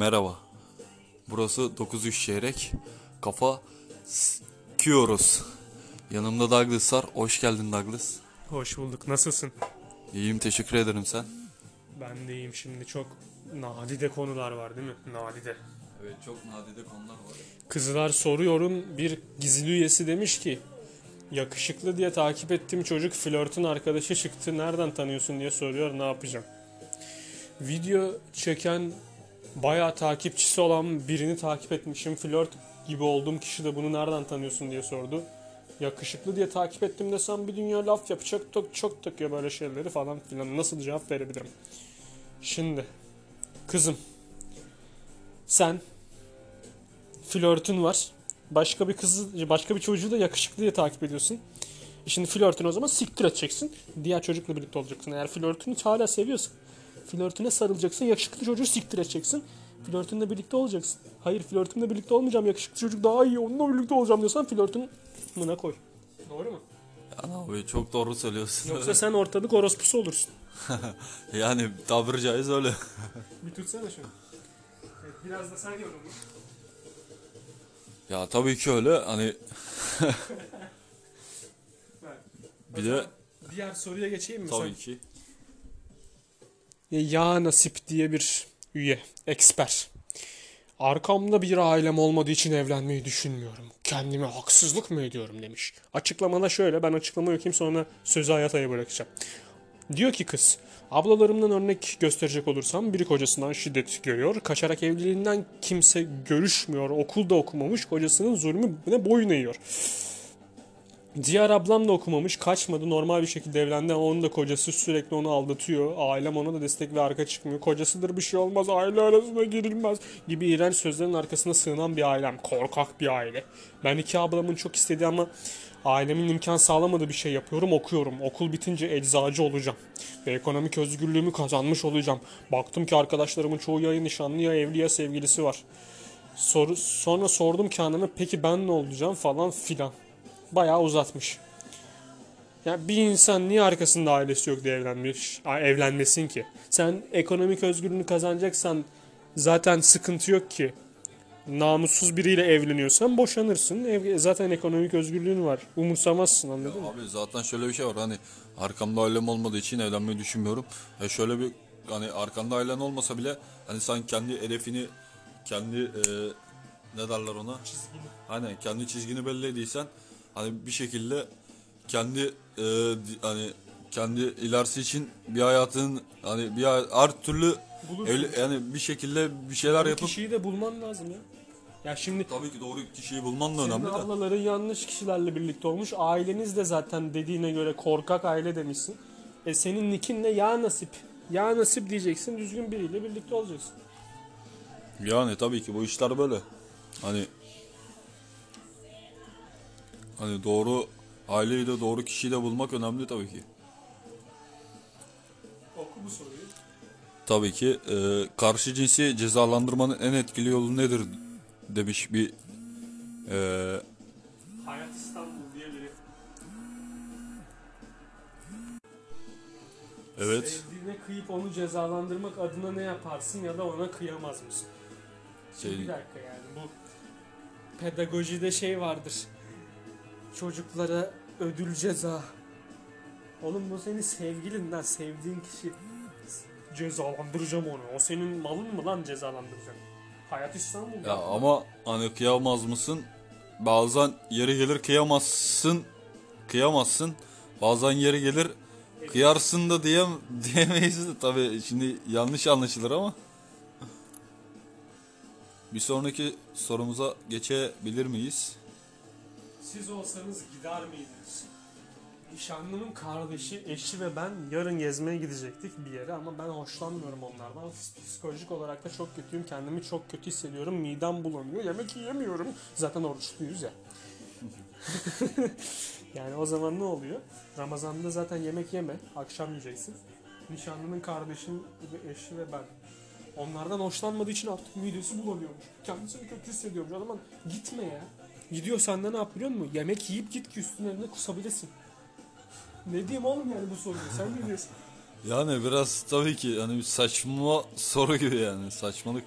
merhaba. Burası 93 çeyrek. Kafa sikiyoruz. Yanımda Douglas var. Hoş geldin Douglas. Hoş bulduk. Nasılsın? İyiyim teşekkür ederim sen. Ben de iyiyim şimdi. Çok nadide konular var değil mi? Nadide. Evet çok nadide konular var. Kızlar soruyorum. Bir gizli üyesi demiş ki yakışıklı diye takip ettiğim çocuk flörtün arkadaşı çıktı. Nereden tanıyorsun diye soruyor. Ne yapacağım? Video çeken bayağı takipçisi olan birini takip etmişim. Flört gibi olduğum kişi de bunu nereden tanıyorsun diye sordu. Yakışıklı diye takip ettim desem bir dünya laf yapacak çok çok takıyor böyle şeyleri falan filan. Nasıl cevap verebilirim? Şimdi kızım sen flörtün var. Başka bir kızı, başka bir çocuğu da yakışıklı diye takip ediyorsun. E Şimdi flörtünü o zaman siktir edeceksin. Diğer çocukla birlikte olacaksın. Eğer flörtünü hala seviyorsan flörtüne sarılacaksın. Yakışıklı çocuğu siktir edeceksin. Flörtünle birlikte olacaksın. Hayır flörtümle birlikte olmayacağım. Yakışıklı çocuk daha iyi. Onunla birlikte olacağım diyorsan flörtün mına koy. Doğru mu? Abi çok doğru söylüyorsun. Yoksa sen ortalık orospusu olursun. yani tabiri caiz öyle. Bir tutsana şunu. Evet, biraz da sen yorumla. Ya tabii ki öyle. Hani Bir de- diğer soruya geçeyim mi? tabii ki. Ya Nasip diye bir üye, eksper. Arkamda bir ailem olmadığı için evlenmeyi düşünmüyorum. Kendime haksızlık mı ediyorum demiş. Açıklamada şöyle, ben açıklamayı okuyayım sonra sözü Hayata'ya bırakacağım. Diyor ki kız, ablalarımdan örnek gösterecek olursam biri kocasından şiddet görüyor. Kaçarak evliliğinden kimse görüşmüyor. Okulda okumamış, kocasının zulmüne boyun eğiyor. Diğer ablam da okumamış, kaçmadı, normal bir şekilde evlendi ama onun da kocası sürekli onu aldatıyor. Ailem ona da destek ve arka çıkmıyor. Kocasıdır bir şey olmaz, aile arasına girilmez gibi iğrenç sözlerin arkasına sığınan bir ailem. Korkak bir aile. Ben iki ablamın çok istediği ama ailemin imkan sağlamadığı bir şey yapıyorum, okuyorum. Okul bitince eczacı olacağım. Ve ekonomik özgürlüğümü kazanmış olacağım. Baktım ki arkadaşlarımın çoğu ya nişanlı ya evli ya sevgilisi var. Soru, sonra sordum kendime peki ben ne olacağım falan filan bayağı uzatmış. Yani bir insan niye arkasında ailesi yok diye evlenmiş, evlenmesin ki? Sen ekonomik özgürlüğünü kazanacaksan zaten sıkıntı yok ki. Namussuz biriyle evleniyorsan boşanırsın. Ev, zaten ekonomik özgürlüğün var. Umursamazsın anladın mı? Abi zaten şöyle bir şey var hani arkamda ailem olmadığı için evlenmeyi düşünmüyorum. E şöyle bir hani arkanda ailen olmasa bile hani sen kendi hedefini kendi e, ne derler ona? Hani kendi çizgini belli ediysen hani bir şekilde kendi e, hani kendi ilerisi için bir hayatın hani bir hay- her türlü Bulursun. evli, yani bir şekilde bir şeyler Bu yapıp kişiyi de bulman lazım ya. Ya şimdi tabii ki doğru kişiyi bulman da Senin önemli de. ablaların yanlış kişilerle birlikte olmuş. Aileniz de zaten dediğine göre korkak aile demişsin. E senin nikin ne? Ya nasip. Ya nasip diyeceksin. Düzgün biriyle birlikte olacaksın. Yani tabii ki bu işler böyle. Hani hani doğru aileyi de doğru kişiyi de bulmak önemli tabii ki. Oku bu soruyu. Tabii ki e, karşı cinsi cezalandırmanın en etkili yolu nedir demiş bir e, Hayat İstanbul diye biri. evet Sevdiğine kıyıp onu cezalandırmak adına ne yaparsın ya da ona kıyamaz mısın? Şey- bir dakika yani bu pedagojide şey vardır. Çocuklara ödül ceza. Oğlum bu senin sevgilin lan sevdiğin kişi. Cezalandıracağım onu. O senin malın mı lan cezalandıracağım? Hayat İstanbul. ya ama hani kıyamaz mısın? Bazen yeri gelir kıyamazsın, kıyamazsın. Bazen yeri gelir kıyarsın da diyem diyemeyiz de tabii şimdi yanlış anlaşılır ama. Bir sonraki sorumuza geçebilir miyiz? Siz olsanız gider miydiniz? Nişanlımın kardeşi, eşi ve ben yarın gezmeye gidecektik bir yere ama ben hoşlanmıyorum onlardan. Psikolojik olarak da çok kötüyüm. Kendimi çok kötü hissediyorum. Midem bulanıyor. Yemek yiyemiyorum. Zaten oruçluyuz ya. yani o zaman ne oluyor? Ramazan'da zaten yemek yeme. Akşam yiyeceksin. Nişanlımın kardeşim eşi ve ben. Onlardan hoşlanmadığı için artık midesi bulanıyormuş. Kendisini kötü hissediyormuş. O zaman gitme ya. Gidiyor senden ne yap biliyor musun? Yemek yiyip git ki üstüne kusabilirsin. Ne diyeyim oğlum yani bu soruyu? Sen ne diyorsun? Yani biraz tabii ki hani bir saçma soru gibi yani saçmalık.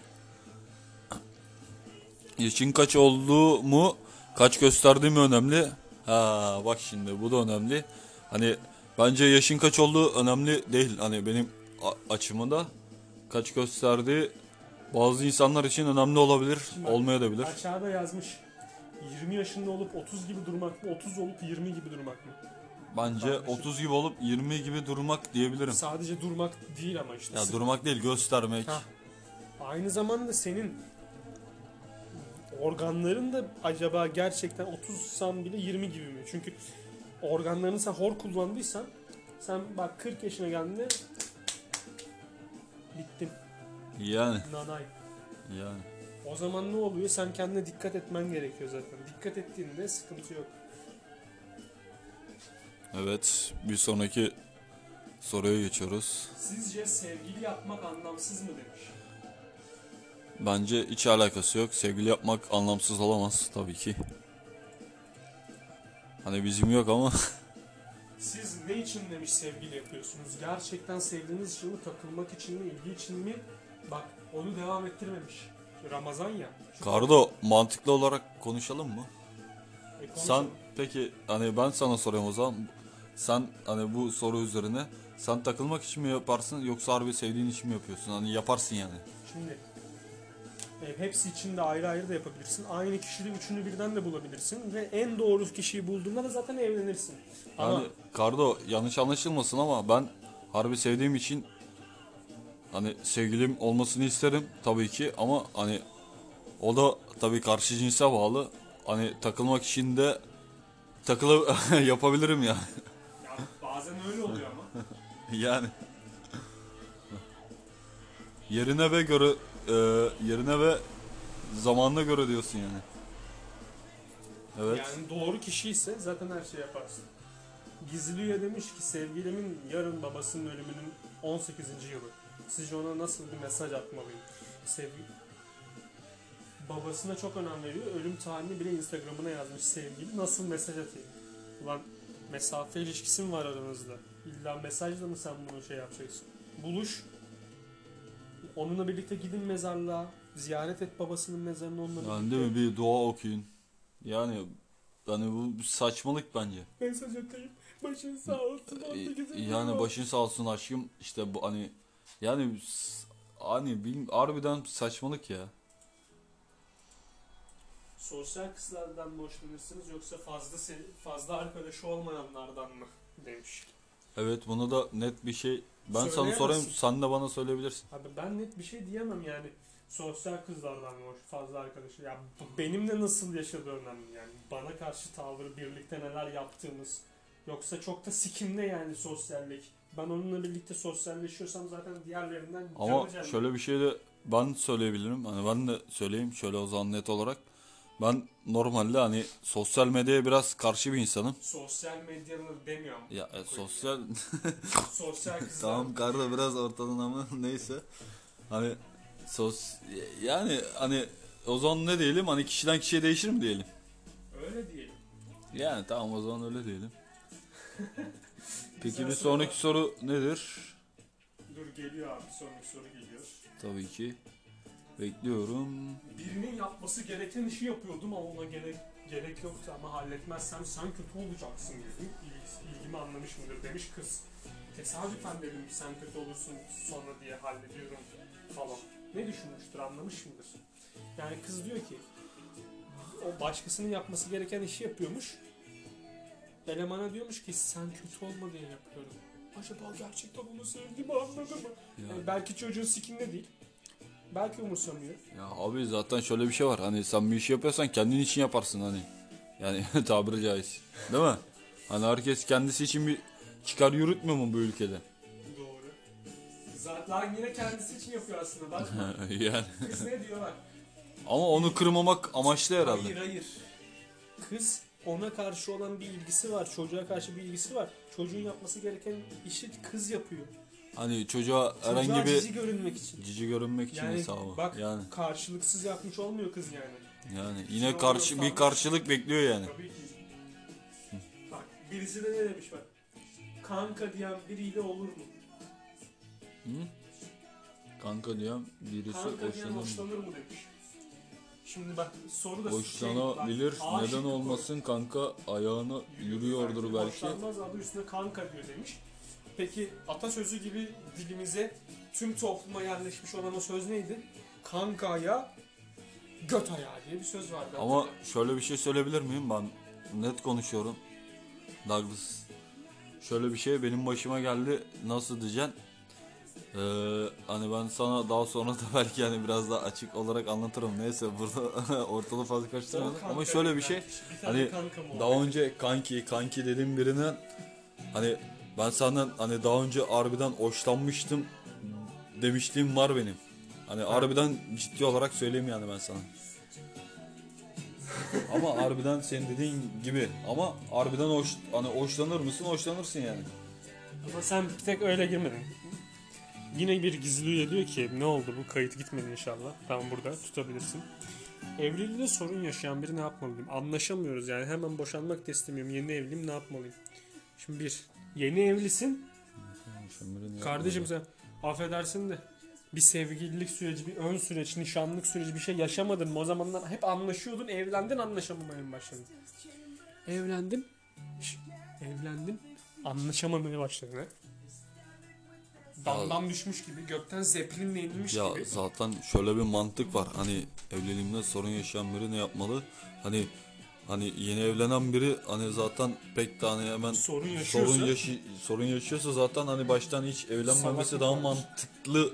Yaşın kaç olduğu mu kaç gösterdiği mi önemli? Ha bak şimdi bu da önemli. Hani bence yaşın kaç olduğu önemli değil. Hani benim a- açımda kaç gösterdiği bazı insanlar için önemli olabilir, olmayabilir. Aşağıda yazmış. 20 yaşında olup 30 gibi durmak mı, 30 olup 20 gibi durmak mı? Bence Kardeşim. 30 gibi olup 20 gibi durmak diyebilirim. Sadece durmak değil ama işte. Ya durmak değil göstermek. Ha. Aynı zamanda senin organların da acaba gerçekten 30 san bile 20 gibi mi? Çünkü organlarını sen hor kullandıysan sen bak 40 yaşına geldiğinde bittin. Yani Nanay. yani. O zaman ne oluyor? Sen kendine dikkat etmen gerekiyor zaten. Dikkat ettiğinde sıkıntı yok. Evet bir sonraki soruya geçiyoruz. Sizce sevgili yapmak anlamsız mı demiş. Bence hiç alakası yok. Sevgili yapmak anlamsız olamaz tabii ki. Hani bizim yok ama Siz ne için demiş sevgili yapıyorsunuz? Gerçekten sevdiğiniz için mi, takılmak için mi, ilgi için mi? Bak onu devam ettirmemiş. Ramazan ya. Şu- Kardo mantıklı olarak konuşalım mı? E, konuşalım. Sen peki hani ben sana sorayım o zaman. Sen hani bu soru üzerine sen takılmak için mi yaparsın yoksa harbi sevdiğin için mi yapıyorsun? Hani yaparsın yani. Şimdi e, hepsi için de ayrı ayrı da yapabilirsin. Aynı kişide üçünü birden de bulabilirsin. Ve en doğru kişiyi bulduğunda da zaten evlenirsin. Ama Yani Kardo yanlış anlaşılmasın ama ben harbi sevdiğim için hani sevgilim olmasını isterim tabii ki ama hani o da tabii karşı cinse bağlı. Hani takılmak için de takılı yapabilirim ya. ya bazen öyle oluyor ama. yani yerine ve göre e, yerine ve zamanına göre diyorsun yani. Evet. Yani doğru kişi ise zaten her şeyi yaparsın. Gizliye demiş ki sevgilimin yarın babasının ölümünün 18. yılı. Sizce ona nasıl bir mesaj atmalıyım? Sevgi... Babasına çok önem veriyor. Ölüm tarihini bile Instagram'ına yazmış sevgili. Nasıl mesaj atayım? Ulan mesafe ilişkisi mi var aranızda? İlla mesajla mı sen bunu şey yapacaksın? Buluş. Onunla birlikte gidin mezarlığa. Ziyaret et babasının mezarını onunla birlikte. Yani değil mi bir dua okuyun. Yani hani bu saçmalık bence. Mesaj atayım. Başın sağ olsun. 18. Yani başın sağ olsun aşkım işte bu hani yani hani bilmiyorum harbiden saçmalık ya. Sosyal kızlardan mı hoşlanırsınız yoksa fazla fazla arkadaşı olmayanlardan mı demiş. Evet bunu da net bir şey ben sana sorayım sen de bana söyleyebilirsin. Abi ben net bir şey diyemem yani. Sosyal kızlardan mı hoş, fazla arkadaşı. Ya benimle nasıl yaşadığı önemli yani. Bana karşı tavrı, birlikte neler yaptığımız. Yoksa çok da sikimde yani sosyallik. Ben onunla birlikte sosyalleşiyorsam zaten diğerlerinden Ama canım. şöyle bir şey de ben söyleyebilirim. Hani ben de söyleyeyim şöyle o zaman net olarak. Ben normalde hani sosyal medyaya biraz karşı bir insanım. Sosyal medyalı demiyorum. Ya e, sosyal Sosyal kızlar. Tamam karda biraz ortadan ama neyse. Hani sos yani hani o zaman ne diyelim hani kişiden kişiye değişir mi diyelim? Öyle diyelim. Yani tamam o zaman öyle diyelim. Peki bir sonraki soru nedir? Dur geliyor abi sonraki soru geliyor. Tabii ki bekliyorum. Birinin yapması gereken işi yapıyordum ama ona gerek gerek yoktu ama halletmezsem sen kötü olacaksın dedim. İl- ilgimi anlamış mıdır demiş kız. Tesadüfen dedim sen kötü olursun sonra diye hallediyorum falan. Ne düşünmüştür anlamış mıdır? Yani kız diyor ki o başkasının yapması gereken işi yapıyormuş. Elemana diyormuş ki sen kötü olma diye yapıyorum. Acaba gerçekten onu sevdiğimi anladı mı? Ya, Yani belki çocuğun sikinde değil. Belki umursamıyor. ya abi zaten şöyle bir şey var. Hani sen bir iş yapıyorsan kendin için yaparsın hani. Yani tabiri caiz. Değil mi? Hani herkes kendisi için bir çıkar yürütmüyor mu bu ülkede? Doğru. Zaten yine kendisi için yapıyor aslında. Bak yani. kız ne diyor bak. Ama onu kırmamak amaçlı herhalde. Hayır hayır. Kız ona karşı olan bir ilgisi var. Çocuğa karşı bir ilgisi var. Çocuğun yapması gereken işi kız yapıyor. Hani çocuğa Çocuğa herhangi bir cici görünmek için. cici görünmek için Yani hesabı. bak Yani karşılıksız yapmış olmuyor kız yani. yani yine karşı oluyor, bir karşılık bekliyor yani. Tabii ki. Bak birisi de ne demiş bak. Kanka diyen biriyle olur mu? Kanka diyorum birisi Kanka diyen hoşlanır mı? hoşlanır mı demiş. Şimdi bak soru da Hoşlanabilir. şey, bak, A Neden olmasın kanka ayağına yürüyordur belki. Hoşlanmaz adı üstüne kanka diyor demiş. Peki atasözü gibi dilimize tüm topluma yerleşmiş olan o söz neydi? Kankaya göt ayağı diye bir söz vardı. Ama şöyle bir şey söyleyebilir miyim? Ben net konuşuyorum. Douglas. Şöyle bir şey benim başıma geldi. Nasıl diyeceksin? Ee, hani ben sana daha sonra da belki hani biraz daha açık olarak anlatırım. Neyse burada ortalığı fazla karıştırmayalım. Kanka Ama şöyle bir şey. Bir Hani daha önce kanki kanki dediğim birine hani ben senden hani daha önce harbiden hoşlanmıştım demişliğim var benim. Hani harbiden ciddi olarak söyleyeyim yani ben sana. ama harbiden senin dediğin gibi ama harbiden hoş hani hoşlanır mısın? Hoşlanırsın yani. Ama sen bir tek öyle girmedin. Yine bir gizli diyor ki ne oldu bu kayıt gitmedi inşallah. Tamam burada tutabilirsin. Evliliğinde sorun yaşayan biri ne yapmalıyım? Anlaşamıyoruz yani hemen boşanmak da istemiyorum. Yeni evliyim ne yapmalıyım? Şimdi bir yeni evlisin. Kardeşim sen affedersin de bir sevgililik süreci, bir ön süreç, nişanlık süreci bir şey yaşamadın mı? O zamanlar hep anlaşıyordun, evlendin anlaşamamaya başladın? Evlendim, şş, evlendim, anlaşamamaya başladın ha? Damdan düşmüş gibi, gökten zeplinle inmiş Ya gibi. zaten şöyle bir mantık var. Hani evliliğinde sorun yaşayan biri ne yapmalı? Hani hani yeni evlenen biri hani zaten pek de hani hemen Sorun yaşıyorsa sorun yaşı sorun yaşıyorsa zaten hani baştan hiç evlenmemesi daha bir mantıklı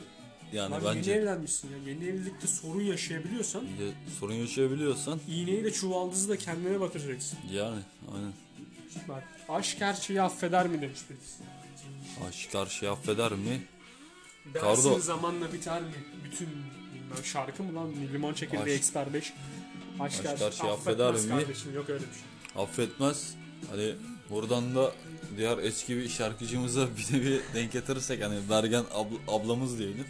yani Lan bence. yeni evlenmişsin ya. Yeni evlilikte sorun yaşayabiliyorsan Ya, sorun yaşayabiliyorsan iğneyi de çuvaldızı da kendine batıracaksın. yani aynen. Bak aşk her şeyi affeder mi demiş birisi. Aşk karşı affeder mi? Dersin Kardo. zamanla biter mi? Bütün bilmem şarkı mı lan? Limon çekirdeği Aşk- Exper 5. Aşk, Aşk her şeyi affetmez affeder mi? Kardeşim yok öyle bir şey. Affetmez. Hani buradan da diğer eski bir şarkıcımıza bir nevi denk getirirsek hani Bergen abl- ablamız diyelim.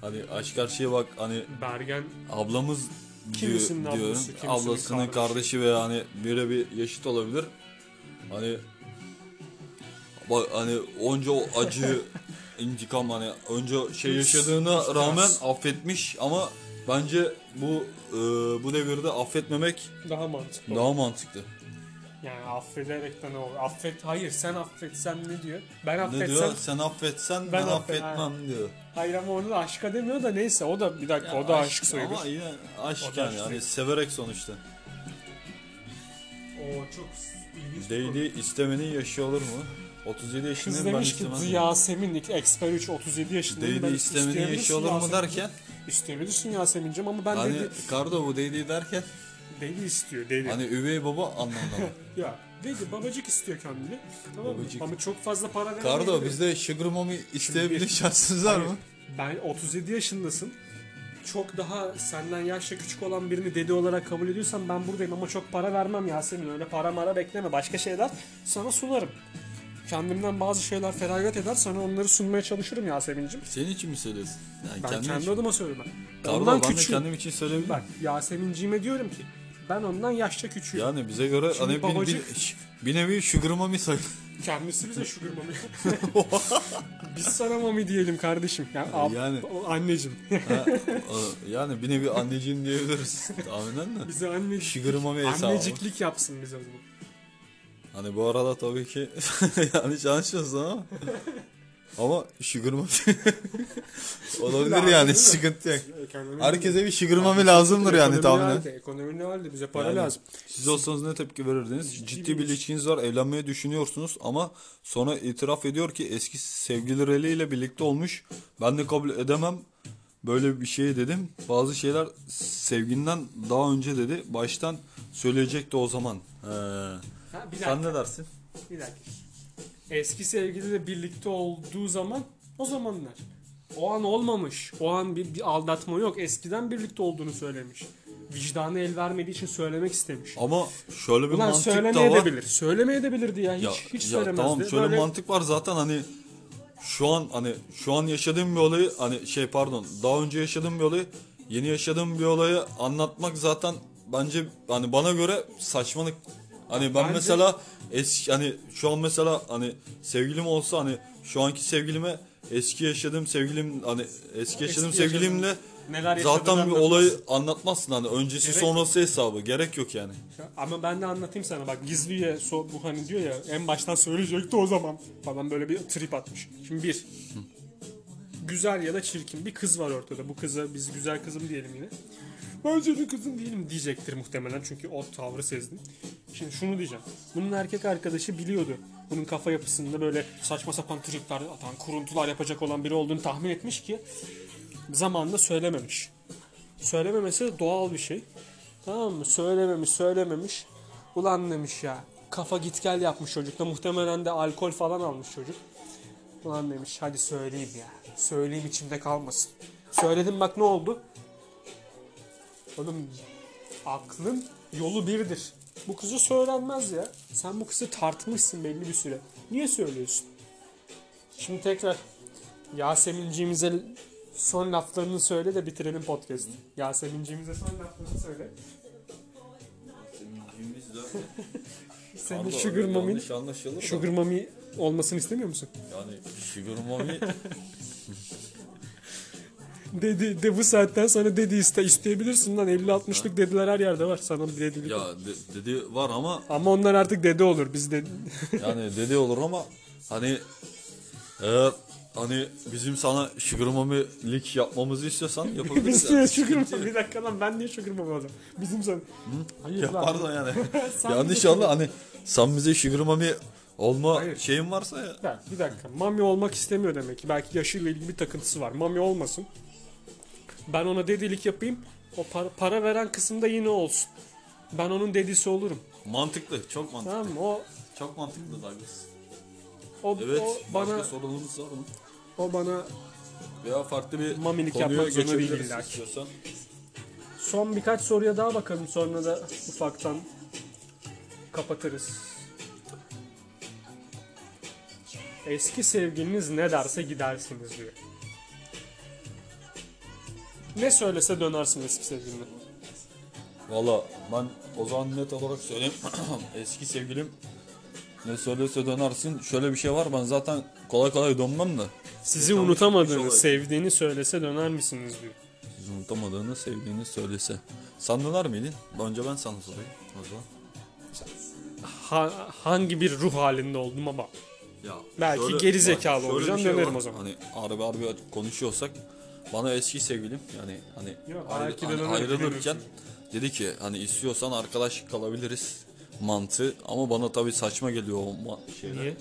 Hani aşk karşıya bak hani Bergen ablamız diyor, Kimisinin ablası, diyorum. kimisinin Ablasının kardeşi. kardeşi ve hani birebir yaşıt olabilir. Hani bak hani onca o acı intikam hani önce şey yaşadığına rağmen affetmiş ama bence bu e, bu devirde affetmemek daha mantıklı. daha mantıklı. Yani affederek de ne olur? Affet, hayır sen affetsen ne diyor? Ben Ne affetsem, diyor? Sen affetsen ben, Ben affet- affetmem diyor. hayır ama onu da aşka demiyor da neyse o da bir dakika o da aşk sayılır. Ama yine aşk yani. aşk sayılır. severek sonuçta. O çok ilginç. Değdi istemenin yaşı olur mu? 37 Kız yaşındayım ben demiş ki istemem. Yasemin Exper 3 37 yaşındayım. Değdi Ben istemenin isteyebilirsin yaşı olur mu Yasemin. derken İsteyebilirsin Yasemin'cim ama ben hani dedi, Kardo bu değdi derken deli istiyor deli. hani üvey baba anlamda mı? Ya dedi babacık istiyor kendini. Tamam mı? Babacık. Ama çok fazla para vermeyebilir. Kardo bizde sugar mommy isteyebilir bir- şansınız var mı? Ben 37 yaşındasın. Çok daha senden yaşça küçük olan birini dede olarak kabul ediyorsan ben buradayım ama çok para vermem Yasemin. Öyle para mara bekleme. Başka şeyler sana sunarım. Kendimden bazı şeyler feragat eder sana onları sunmaya çalışırım Yasemin'cim. Senin için mi söylüyorsun? Yani Ben kendin kendi için. adıma söylüyorum. Kardo Ondan ben de küçüğüm. kendim için söyleyebilirim. Bak Yasemin'ciğime diyorum ki ben ondan yaşça küçüğüm. Yani bize göre Şimdi hani bir, bir, babacık- bir nevi sugar mommy sayılır. Kendisi bize sugar mommy. Biz sana mommy diyelim kardeşim. Yani, ab- Yani. anneciğim. Ha, yani bir nevi anneciğim diyebiliriz. Tahminen de. bize anne, Sugar mommy hesabı. anneciklik yapsın bize o zaman. Hani bu arada tabii ki yanlış anlaşılmasın ama ama sugar mommy olabilir yani sıkıntı yok. Ekonomi- Herkese bir sugar mommy lazımdır yani tahminen. Ekonomi ne halde? Bize para Yani lazım. Siz olsanız ne tepki verirdiniz? Ciddi Ciddi bir bir iş. ilişkiniz var, evlenmeyi düşünüyorsunuz ama sonra itiraf ediyor ki eski sevgilileriyle birlikte olmuş. Ben de kabul edemem. Böyle bir şey dedim. Bazı şeyler sevginden daha önce dedi. Baştan söyleyecekti o zaman. He. Ha, bir Sen ne dersin? Bir dakika. Eski sevgiliyle birlikte olduğu zaman o zamanlar. O an olmamış. O an bir, bir aldatma yok. Eskiden birlikte olduğunu söylemiş. Vicdanı el vermediği için söylemek istemiş. Ama şöyle bir Ulan mantık da söylemeye var. de bilir. Söylemeye de bilirdi ya. Hiç, Ya, hiç ya söylemezdi. tamam şöyle Böyle- mantık var zaten hani şu an hani şu an yaşadığım bir olayı hani şey pardon daha önce yaşadığım bir olayı yeni yaşadığım bir olayı anlatmak zaten bence hani bana göre saçmalık. Hani ben Bence- mesela eski hani şu an mesela hani sevgilim olsa hani şu anki sevgilime eski yaşadığım sevgilim hani eski yaşadığım Eski sevgilimle neler Zaten bir olayı anlatmazsın hani öncesi Gerek- sonrası hesabı gerek yok yani. Ama ben de anlatayım sana bak gizli üye so, bu hani diyor ya en baştan söyleyecekti o zaman falan böyle bir trip atmış. Şimdi bir güzel ya da çirkin bir kız var ortada. Bu kıza biz güzel kızım diyelim yine. Ben senin kızın değilim diyecektir muhtemelen çünkü o tavrı sezdim. Şimdi şunu diyeceğim. Bunun erkek arkadaşı biliyordu. Bunun kafa yapısında böyle saçma sapan tripler atan, kuruntular yapacak olan biri olduğunu tahmin etmiş ki zamanında söylememiş. Söylememesi doğal bir şey. Tamam mı? Söylememiş, söylememiş. Ulan demiş ya. Kafa git gel yapmış çocukta. Muhtemelen de alkol falan almış çocuk. Ulan demiş hadi söyleyeyim ya. Söyleyeyim içimde kalmasın. Söyledim bak ne oldu? Oğlum aklın yolu birdir. Bu kızı söylenmez ya. Sen bu kızı tartmışsın belli bir süre. Niye söylüyorsun? Şimdi tekrar Yasemin'ciğimize son laflarını söyle de bitirelim podcast'i. Yasemin'ciğimize son laflarını söyle. Senin Sugar Mommy'nin Yanlış anlaşılır da. Sugar Mommy olmasını istemiyor musun? Yani Sugar Mommy Dedi de bu saatten sonra dedi iste isteyebilirsin lan 50-60'lık dediler her yerde var sana bir dedilik. ya de- dedi var ama Ama onlar artık dede olur biz de yani dedi olur ama hani eğer hani bizim sana Sugar Mommy'lik yapmamızı istiyorsan yapabiliriz. biz niye yani. Sugar Sıkıntı Mommy yok. bir dakika lan ben niye Sugar Mommy oldum? Bizim sana. Hayır Ya lan. pardon yani. Sen Yanlış bize- anla hani sen bize Sugar Mommy olma Hayır. şeyin varsa ya. Ya, bir dakika. Mami olmak istemiyor demek ki. Belki yaşıyla ilgili bir takıntısı var. Mami olmasın. Ben ona dedilik yapayım. O para, para veren kısımda yine olsun. Ben onun dedisi olurum. Mantıklı, çok mantıklı. Tamam mı? O, Çok mantıklı Douglas. o, Evet, o başka bana sorunumuz var mı? o bana Veya farklı bir Mamilik konuya yapmak zorunda değil geçebiliriz illa ki. istiyorsan. son birkaç soruya daha bakalım sonra da ufaktan kapatırız. Eski sevgiliniz ne derse gidersiniz diyor. Ne söylese dönersin eski sevgiline. Valla ben o zaman net olarak söyleyeyim. Eski sevgilim ne söylese dönersin. Şöyle bir şey var ben zaten kolay kolay dönmem de. Sizi bir unutamadığını, olay. sevdiğini söylese döner misiniz diyor. Siz unutamadığını, sevdiğini söylese. Sen döner miydin? Önce ben sana sorayım o zaman. Ha- hangi bir ruh halinde oldum ama. Ya Belki şöyle- geri zekalı olacağım, şey dönerim var. o zaman. Hani harbi harbi konuşuyorsak bana eski sevgilim yani hani, Yok, ayrı- belki de hani ayrılırken dedi ki hani istiyorsan arkadaş kalabiliriz mantığı ama bana tabii saçma geliyor o ma- şeyler. Niye?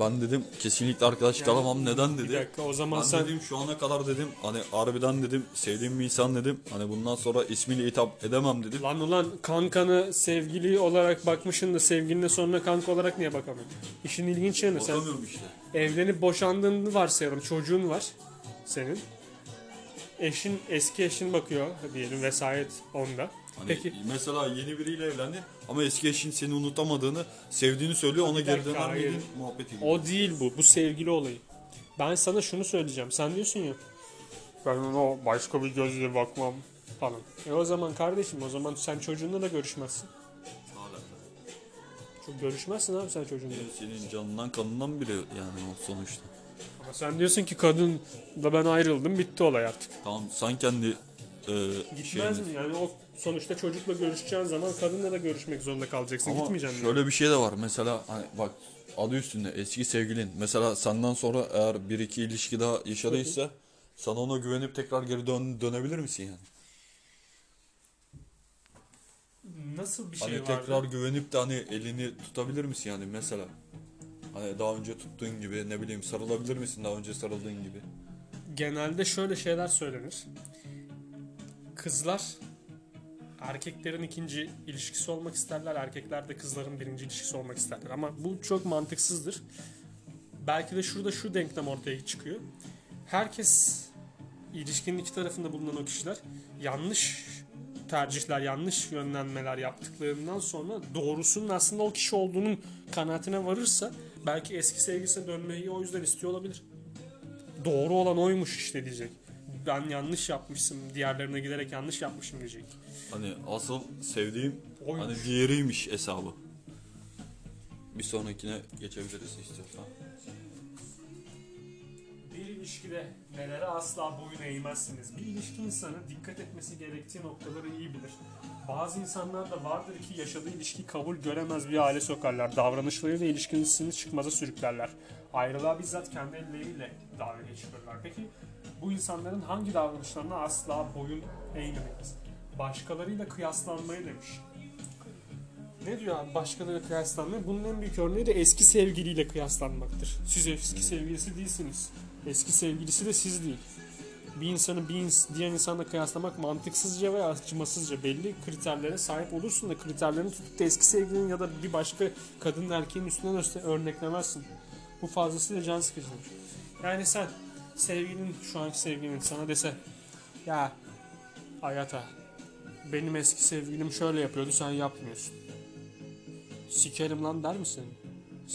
Ben dedim kesinlikle arkadaş kalamam neden dedi. Bir dakika o zaman Ben sen dedim şu ana kadar dedim hani harbiden dedim sevdiğim bir insan dedim hani bundan sonra ismiyle hitap edemem dedim. lan ulan kankanı sevgili olarak bakmışsın da sevgiline sonra kanka olarak niye bakamıyorsun? İşin ilginç yanı sen Bakamıyorum işte. evlenip boşandığını varsayalım çocuğun var senin. Eşin eski eşin bakıyor diyelim vesayet onda. Hani Peki mesela yeni biriyle evlendin ama eski eşin seni unutamadığını, sevdiğini söylüyor ona geri döner hayır. miydin muhabbeti gibi. O değil bu. Bu sevgili olayı. Ben sana şunu söyleyeceğim. Sen diyorsun ya. Ben ona başka bir gözle bakmam falan. E o zaman kardeşim o zaman sen çocuğunla da görüşmezsin. Çok görüşmezsin abi sen çocuğunla. Senin canından kanından biri yani o sonuçta. Ama sen diyorsun ki kadınla ben ayrıldım bitti olay artık. Tamam sen kendi e, Gitmez şeyini- mi? Yani o sonuçta çocukla görüşeceğin zaman kadınla da görüşmek zorunda kalacaksın. Ama Gitmeyeceksin. mi? şöyle bir şey de var mesela hani bak adı üstünde eski sevgilin mesela senden sonra eğer bir iki ilişki daha yaşadıysa sana ona güvenip tekrar geri dön dönebilir misin yani? Nasıl bir şey Hani var? tekrar güvenip de hani elini tutabilir misin yani mesela? Hani daha önce tuttuğun gibi ne bileyim sarılabilir misin daha önce sarıldığın gibi? genelde şöyle şeyler söylenir. Kızlar erkeklerin ikinci ilişkisi olmak isterler. Erkekler de kızların birinci ilişkisi olmak isterler. Ama bu çok mantıksızdır. Belki de şurada şu denklem ortaya çıkıyor. Herkes ilişkinin iki tarafında bulunan o kişiler yanlış tercihler, yanlış yönlenmeler yaptıklarından sonra doğrusunun aslında o kişi olduğunun kanaatine varırsa belki eski sevgilisine dönmeyi o yüzden istiyor olabilir doğru olan oymuş işte diyecek. Ben yanlış yapmışım, diğerlerine giderek yanlış yapmışım diyecek. Hani asıl sevdiğim Oymuş. hani diğeriymiş hesabı. Bir sonrakine geçebiliriz istiyorsan. İlişkide nelere asla boyun eğmezsiniz. Bir ilişki insanı dikkat etmesi gerektiği noktaları iyi bilir. Bazı insanlar da vardır ki yaşadığı ilişki kabul göremez bir hale sokarlar. Davranışlarıyla ilişkisini çıkmaza sürüklerler. Ayrılığa bizzat kendi elleriyle davet geçirirler. Peki bu insanların hangi davranışlarına asla boyun eğmemeliyiz? Başkalarıyla kıyaslanmayı demiş. Ne diyor abi başkalarıyla kıyaslanma? Bunun en büyük örneği de eski sevgiliyle kıyaslanmaktır. Siz eski sevgilisi değilsiniz. Eski sevgilisi de siz değil. Bir insanı bir ins- diğer insanla kıyaslamak mantıksızca ve acımasızca belli kriterlere sahip olursun da kriterlerini tutup da eski sevgilinin ya da bir başka kadın erkeğin üstünden örneklemezsin. Bu fazlasıyla can sıkıcıdır. Yani sen sevgilin şu anki sevgilin sana dese ya Ayata benim eski sevgilim şöyle yapıyordu sen yapmıyorsun. Sikerim lan der misin?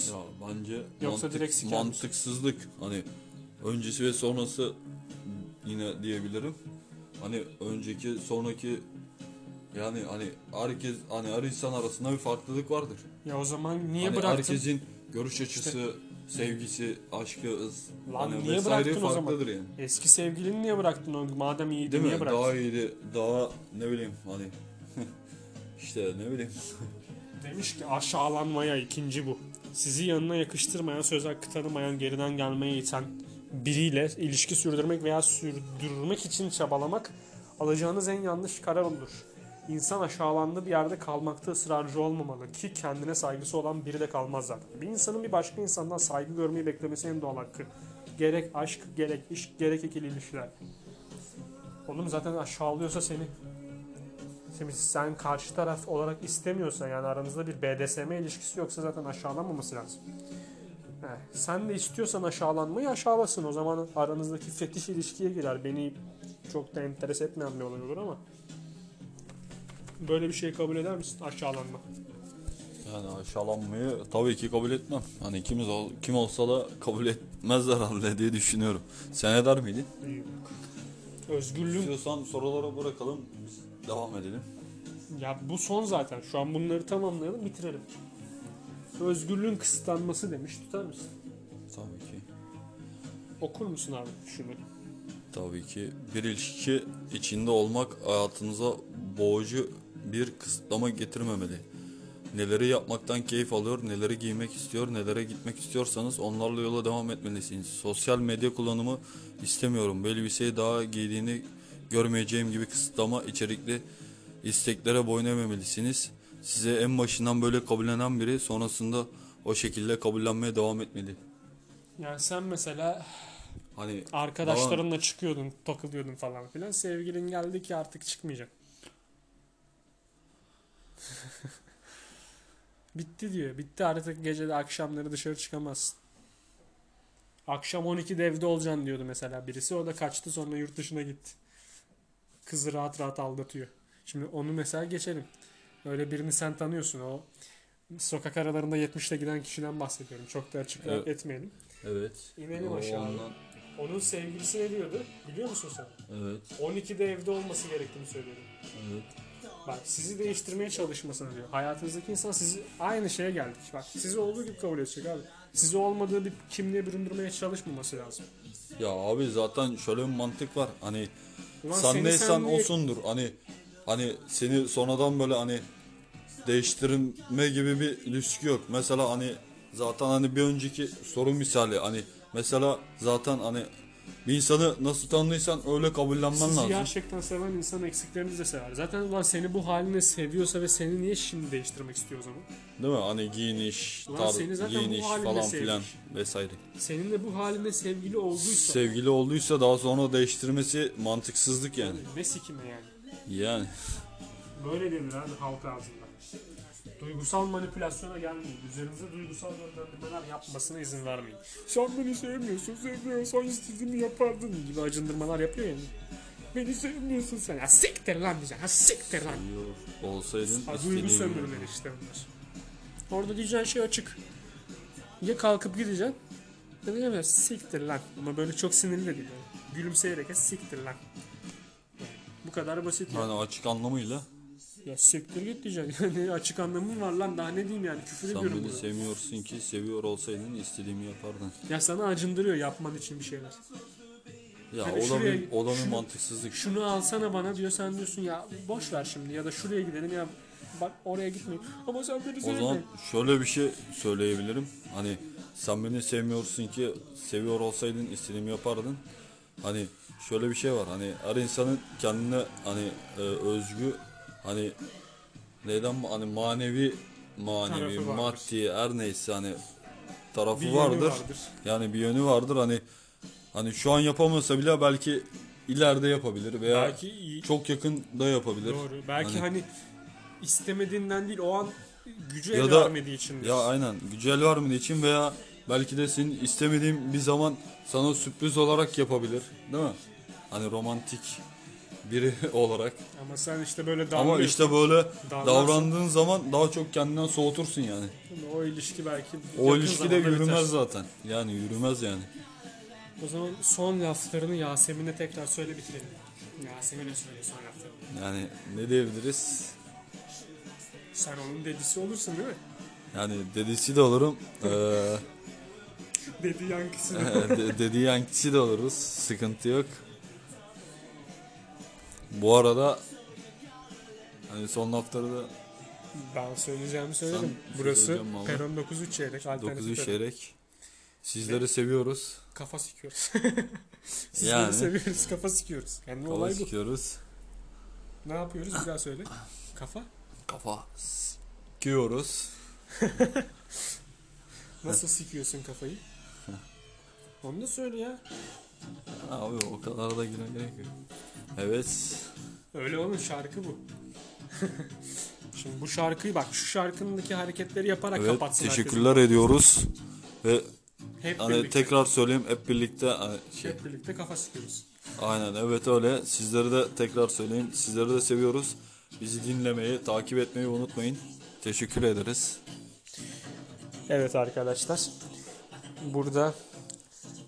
Ya bence Yoksa direkt siker misin? mantıksızlık hani öncesi ve sonrası yine diyebilirim. Hani önceki sonraki yani hani herkes hani her insan arasında bir farklılık vardır. Ya o zaman niye hani bıraktın? herkesin görüş açısı, sevgisi, aşkı, ız, Lan hani niye bıraktın o zaman? yani. Eski sevgilini niye bıraktın o madem iyiydi Değil niye mi? bıraktın? Daha iyiydi, daha ne bileyim hani işte ne bileyim. Demiş ki aşağılanmaya ikinci bu. Sizi yanına yakıştırmayan, söz hakkı tanımayan, geriden gelmeye iten biriyle ilişki sürdürmek veya sürdürmek için çabalamak alacağınız en yanlış karar olur. İnsan aşağılandığı bir yerde kalmakta ısrarcı olmamalı ki kendine saygısı olan biri de kalmaz zaten. Bir insanın bir başka insandan saygı görmeyi beklemesi en doğal hakkı. Gerek aşk, gerek iş, gerek ikili ilişkiler. Oğlum zaten aşağılıyorsa seni sen karşı taraf olarak istemiyorsan yani aranızda bir BDSM ilişkisi yoksa zaten aşağılanmaması lazım. He, sen de istiyorsan aşağılanmayı aşağılasın. O zaman aranızdaki fetiş ilişkiye girer. Beni çok da enteres etmeyen bir olay olur ama böyle bir şey kabul eder misin? Aşağılanma. Yani aşağılanmayı tabii ki kabul etmem. Hani ikimiz ol, kim olsa da kabul etmezler herhalde diye düşünüyorum. Sen eder miydin? Özgürlüğün İstiyorsan sorulara bırakalım. Biz devam edelim. ya bu son zaten. Şu an bunları tamamlayalım, bitirelim. Özgürlüğün kısıtlanması demiş. Tutar mısın? Tabii ki. Okur musun abi şunu? Tabii ki bir ilişki içinde olmak hayatınıza boğucu bir kısıtlama getirmemeli. Neleri yapmaktan keyif alıyor, neleri giymek istiyor, nelere gitmek istiyorsanız onlarla yola devam etmelisiniz. Sosyal medya kullanımı istemiyorum. Bir elbiseyi daha giydiğini görmeyeceğim gibi kısıtlama içerikli isteklere boyun eğmemelisiniz. Size en başından böyle kabullenen biri sonrasında o şekilde kabullenmeye devam etmeli. Yani sen mesela Hani Arkadaşlarınla çıkıyordun, takılıyordun falan filan. Sevgilin geldi ki artık çıkmayacak. Bitti diyor. Bitti artık gece akşamları dışarı çıkamazsın. Akşam 12'de evde olacaksın diyordu mesela birisi. O da kaçtı sonra yurt dışına gitti. Kızı rahat rahat aldatıyor. Şimdi onu mesela geçelim. Öyle birini sen tanıyorsun. O sokak aralarında 70'te giden kişiden bahsediyorum. Çok da açık Evet. etmeyelim. Evet. İnelim O aşağı. ondan- Onun sevgilisi ne diyordu? Biliyor musun sen? Evet. 12'de evde olması gerektiğini söylüyordu. Evet. Bak sizi değiştirmeye çalışmasını diyor. Hayatınızdaki insan sizi aynı şeye geldik. Bak sizi olduğu gibi kabul edecek abi. Sizi olmadığı bir kimliğe büründürmeye çalışmaması lazım. Ya abi zaten şöyle bir mantık var. Hani Ulan sen neysen sen olsundur. Hani hani seni sonradan böyle hani değiştirme gibi bir ilişki yok. Mesela hani zaten hani bir önceki soru misali hani mesela zaten hani bir insanı nasıl tanıdıysan öyle kabullenmen Sizi lazım. gerçekten seven insan eksiklerini de sever. Zaten ulan seni bu haline seviyorsa ve seni niye şimdi değiştirmek istiyor o zaman? Değil mi? Hani giyiniş, Ulan tar, giyiniş falan sevmiş. filan vesaire. Seninle bu haline sevgili olduysa Sevgili olduysa daha sonra değiştirmesi mantıksızlık yani. ne sikime yani. Yani. Böyle denir abi halk ağzında. Duygusal manipülasyona gelmeyin. Üzerinize duygusal yönlendirmeler yapmasına izin vermeyin. Sen beni sevmiyorsun, sevmiyorsan istediğimi yapardın gibi acındırmalar yapıyor yani. Beni sevmiyorsun sen. Ha siktir lan diyeceksin. Ha siktir lan. Yok, Olsaydın Ha, duygu sömürüleri işte bunlar. Orada diyeceğin şey açık. Ya kalkıp gideceksin. Ya da diyeceksin siktir lan. Ama böyle çok sinirli de değil. Yani. Gülümseyerek ya siktir lan. Yani bu kadar basit yani. Hani açık anlamıyla Ya siktir git diyeceksin. Yani açık anlamı var lan daha ne diyeyim yani küfür sen ediyorum beni burada. sevmiyorsun ki seviyor olsaydın istediğimi yapardın. Ya sana acındırıyor yapman için bir şeyler. Ya Hani o da şuraya- bir, o da bir mantıksızlık. Şunu alsana bana diyor sen diyorsun ya boş ver şimdi ya da şuraya gidelim ya bak oraya gitmeyin. Ama sen beni O zaman şöyle bir şey söyleyebilirim. Hani sen beni sevmiyorsun ki seviyor olsaydın istediğimi yapardın. Hani şöyle bir şey var. Hani her insanın kendine hani e, özgü hani neyden ma- hani manevi manevi Tarafı vardır. maddi her neyse hani tarafı Bir vardır. vardır. Yani bir yönü vardır. Hani hani şu an yapamasa bile belki ileride yapabilir veya Belki iyi- çok yakında yapabilir. doğru. Belki Hani- hani, istemediğinden değil o an gücü Ya el da- vermediği için. Ya aynen gücel vermediği için veya belki de senin istemediğin bir zaman sana sürpriz olarak yapabilir değil mi? Hani romantik biri olarak. Ama sen işte böyle Ama işte böyle Davransın. davrandığın zaman daha çok kendinden soğutursun yani. O ilişki belki O yakın ilişki de zamanda yürümez biter. zaten. Yani yürümez yani. O zaman son laflarını Yasemin'e tekrar söyle bitirelim. Yasemin'e söyle son laflarını. Yani ne diyebiliriz? Sen onun dedisi olursun değil mi? Yani dedesi de olurum. Eee Dedi yankısı. de- dediği yankisi de oluruz. Sıkıntı yok. Bu arada hani son lafları da ben söyleyeceğimi söyledim. Sen Burası söyleyeceğim valla. Peron 9-3 çeyrek. Alternatif 9'u peron. çeyrek. Sizleri seviyoruz. Kafa sikiyoruz. Sizleri Yani. seviyoruz kafa sikiyoruz. Yani olay bu. Ne yapıyoruz bir daha söyle. Kafa. Kafa sikiyoruz. Nasıl sikiyorsun kafayı? Onu da söyle ya. Abi o kadar da güne gerek yok. Evet. Öyle oğlum şarkı bu. Şimdi bu şarkıyı bak şu şarkındaki hareketleri yaparak Evet kapatsın teşekkürler ediyoruz. Ve. Hep hani birlikte. tekrar söyleyeyim hep birlikte şey, Hep birlikte kafa sikiyoruz. aynen evet öyle. Sizleri de tekrar söyleyeyim. Sizleri de seviyoruz. Bizi dinlemeyi, takip etmeyi unutmayın. Teşekkür ederiz. Evet arkadaşlar. Burada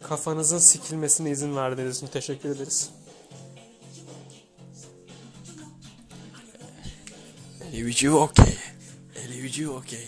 kafanızın sikilmesine izin verdiğiniz için teşekkür ederiz. Elivici okey. Elivici okey.